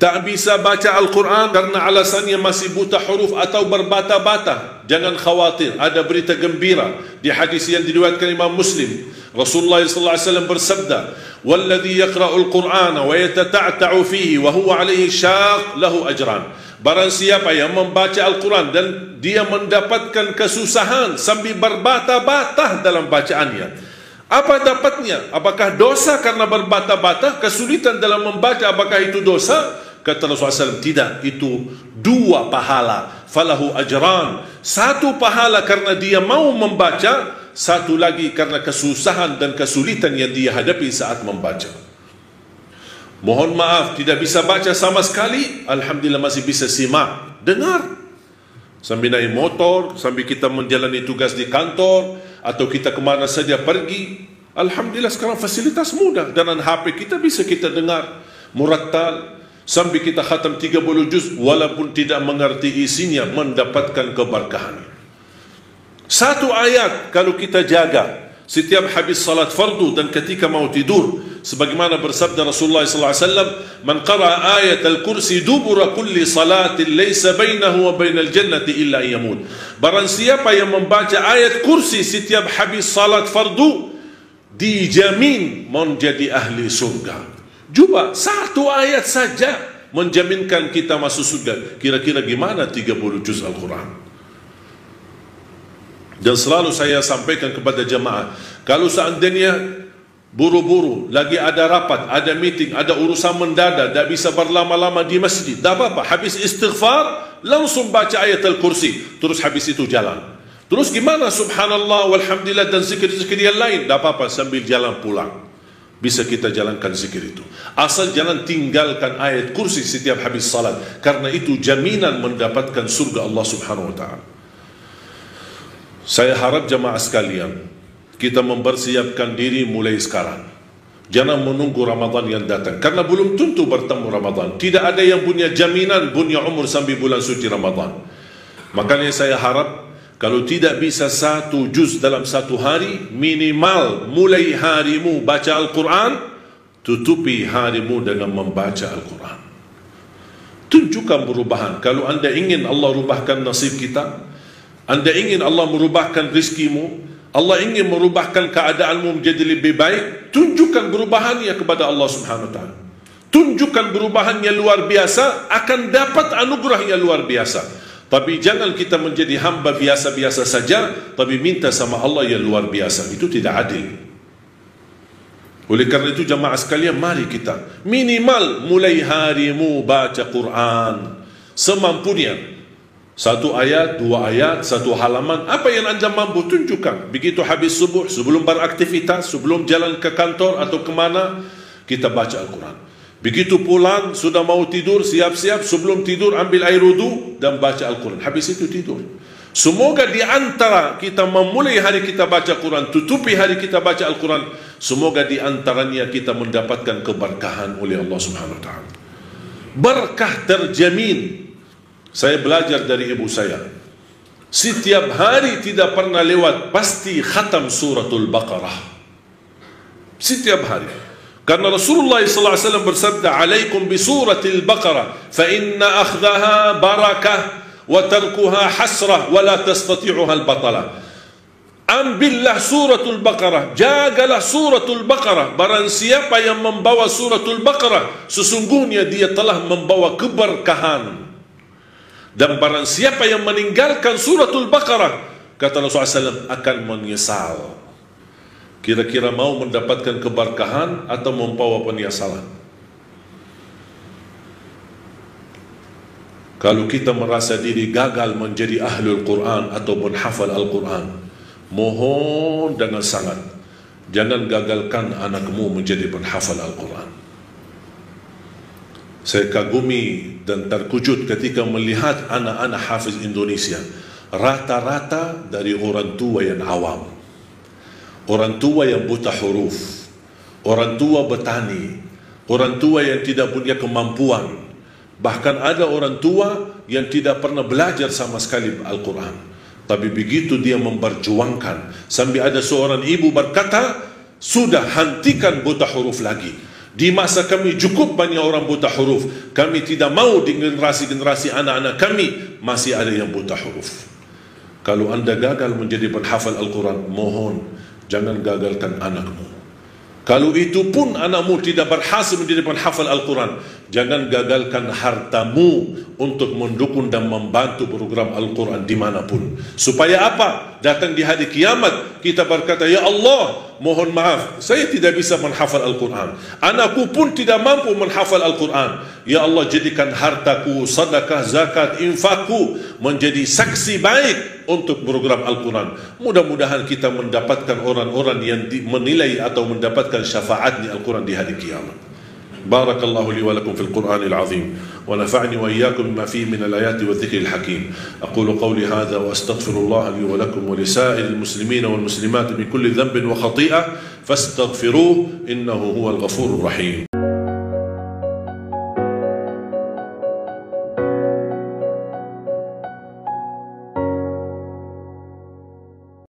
Tak bisa baca Al-Quran karena alasannya masih buta huruf atau berbata-bata. Jangan khawatir, ada berita gembira di hadis yang diriwayatkan Imam Muslim. Rasulullah sallallahu alaihi wasallam bersabda, "Walladhi yaqra'ul Qur'ana wa yatata'ta'u fihi wa huwa 'alaihi syaq lahu ajran." Barang siapa yang membaca Al-Quran dan dia mendapatkan kesusahan sambil berbata-bata dalam bacaannya. Apa dapatnya? Apakah dosa karena berbata-bata? Kesulitan dalam membaca apakah itu dosa? Kata Rasulullah SAW, tidak. Itu dua pahala. Falahu ajran. Satu pahala karena dia mau membaca. Satu lagi karena kesusahan dan kesulitan yang dia hadapi saat membaca. Mohon maaf, tidak bisa baca sama sekali. Alhamdulillah masih bisa simak. Dengar. Sambil naik motor, sambil kita menjalani tugas di kantor, atau kita kemana saja pergi. Alhamdulillah sekarang fasilitas mudah. Dan HP kita bisa kita dengar. Murattal, sambil kita khatam 30 juz walaupun tidak mengerti isinya mendapatkan keberkahan. Satu ayat kalau kita jaga setiap habis salat fardu dan ketika mau tidur sebagaimana bersabda Rasulullah sallallahu alaihi wasallam man qara ayat al-kursi dubura kulli salatin laysa bainahu wa bainal jannati illa yamut. Barang siapa yang membaca ayat kursi setiap habis salat fardu dijamin menjadi ahli surga Cuba satu ayat saja menjaminkan kita masuk surga. Kira-kira gimana 30 juz Al-Quran? Dan selalu saya sampaikan kepada jemaah, kalau seandainya buru-buru, lagi ada rapat, ada meeting, ada urusan mendadak, tak bisa berlama-lama di masjid, tak apa-apa. Habis istighfar, langsung baca ayat Al-Kursi. Terus habis itu jalan. Terus gimana subhanallah walhamdulillah dan zikir-zikir yang lain? Tak apa-apa sambil jalan pulang bisa kita jalankan zikir itu. Asal jangan tinggalkan ayat kursi setiap habis salat. Karena itu jaminan mendapatkan surga Allah subhanahu wa ta'ala. Saya harap jemaah sekalian, kita mempersiapkan diri mulai sekarang. Jangan menunggu Ramadan yang datang. Karena belum tentu bertemu Ramadan. Tidak ada yang punya jaminan punya umur sampai bulan suci Ramadan. Makanya saya harap kalau tidak bisa satu juz dalam satu hari, minimal mulai harimu baca Al-Quran, tutupi harimu dengan membaca Al-Quran. Tunjukkan perubahan. Kalau anda ingin Allah rubahkan nasib kita, anda ingin Allah merubahkan rizkimu, Allah ingin merubahkan keadaanmu menjadi lebih baik, tunjukkan perubahannya kepada Allah Subhanahu Wa Taala. Tunjukkan perubahan yang luar biasa, akan dapat anugerah yang luar biasa. Tapi jangan kita menjadi hamba biasa-biasa saja Tapi minta sama Allah yang luar biasa. Itu tidak adil. Oleh kerana itu jamaah sekalian Mari kita minimal mulai harimu baca Quran Semampunya. Satu ayat, dua ayat, satu halaman. Apa yang anda mampu tunjukkan. Begitu habis subuh, sebelum beraktivitas Sebelum jalan ke kantor atau kemana Kita baca Al-Quran Begitu pulang, sudah mau tidur, siap-siap, sebelum tidur ambil air wudu dan baca Al-Quran. Habis itu tidur. Semoga di antara kita memulai hari kita baca Quran, tutupi hari kita baca Al-Quran, semoga di antaranya kita mendapatkan keberkahan oleh Allah Subhanahu Wa Taala. Berkah terjamin. Saya belajar dari ibu saya. Setiap hari tidak pernah lewat pasti khatam suratul Baqarah. Setiap hari. كان رسول الله صلى الله عليه وسلم برسبد عليكم بسورة البقرة فإن أخذها بركة وتركها حسرة ولا تستطيعها البطلة. أم بالله سورة البقرة جاقل سورة البقرة بران سيابا من بوا سورة البقرة سسنقونيا دي طله من بوا كبر كهان. دم بران سيابا يمن انقال كان سورة البقرة كتنا صلى الله عليه وسلم أكل من يسال kira-kira mau mendapatkan keberkahan atau membawa penyesalan kalau kita merasa diri gagal menjadi ahlul Quran ataupun hafal Al-Quran mohon dengan sangat jangan gagalkan anakmu menjadi penghafal Al-Quran. Saya kagumi dan terkujut ketika melihat anak-anak hafiz Indonesia rata-rata dari orang tua yang awam orang tua yang buta huruf, orang tua bertani, orang tua yang tidak punya kemampuan, bahkan ada orang tua yang tidak pernah belajar sama sekali Al-Quran. Tapi begitu dia memperjuangkan, sambil ada seorang ibu berkata, sudah hentikan buta huruf lagi. Di masa kami cukup banyak orang buta huruf. Kami tidak mau di generasi-generasi anak-anak kami masih ada yang buta huruf. Kalau anda gagal menjadi penghafal Al-Quran, mohon jangan gagalkan anakmu. Kalau itu pun anakmu tidak berhasil menjadi penghafal Al-Quran, jangan gagalkan hartamu untuk mendukung dan membantu program Al-Quran dimanapun. Supaya apa? Datang di hari kiamat, kita berkata, Ya Allah, mohon maaf, saya tidak bisa menghafal Al-Quran. Anakku pun tidak mampu menghafal Al-Quran. Ya Allah, jadikan hartaku, sadakah, zakat, infakku menjadi saksi baik untuk program Al-Quran. Mudah-mudahan kita mendapatkan orang-orang yang menilai atau mendapatkan syafaat di Al-Quran di hari kiamat. بارك الله لي ولكم في القرآن العظيم ونفعني وإياكم بما فيه من الآيات والذكر الحكيم. أقول قولي هذا وأستغفر الله لي ولكم ولسائر المسلمين والمسلمات من كل ذنب وخطيئة فاستغفروه إنه هو الغفور الرحيم.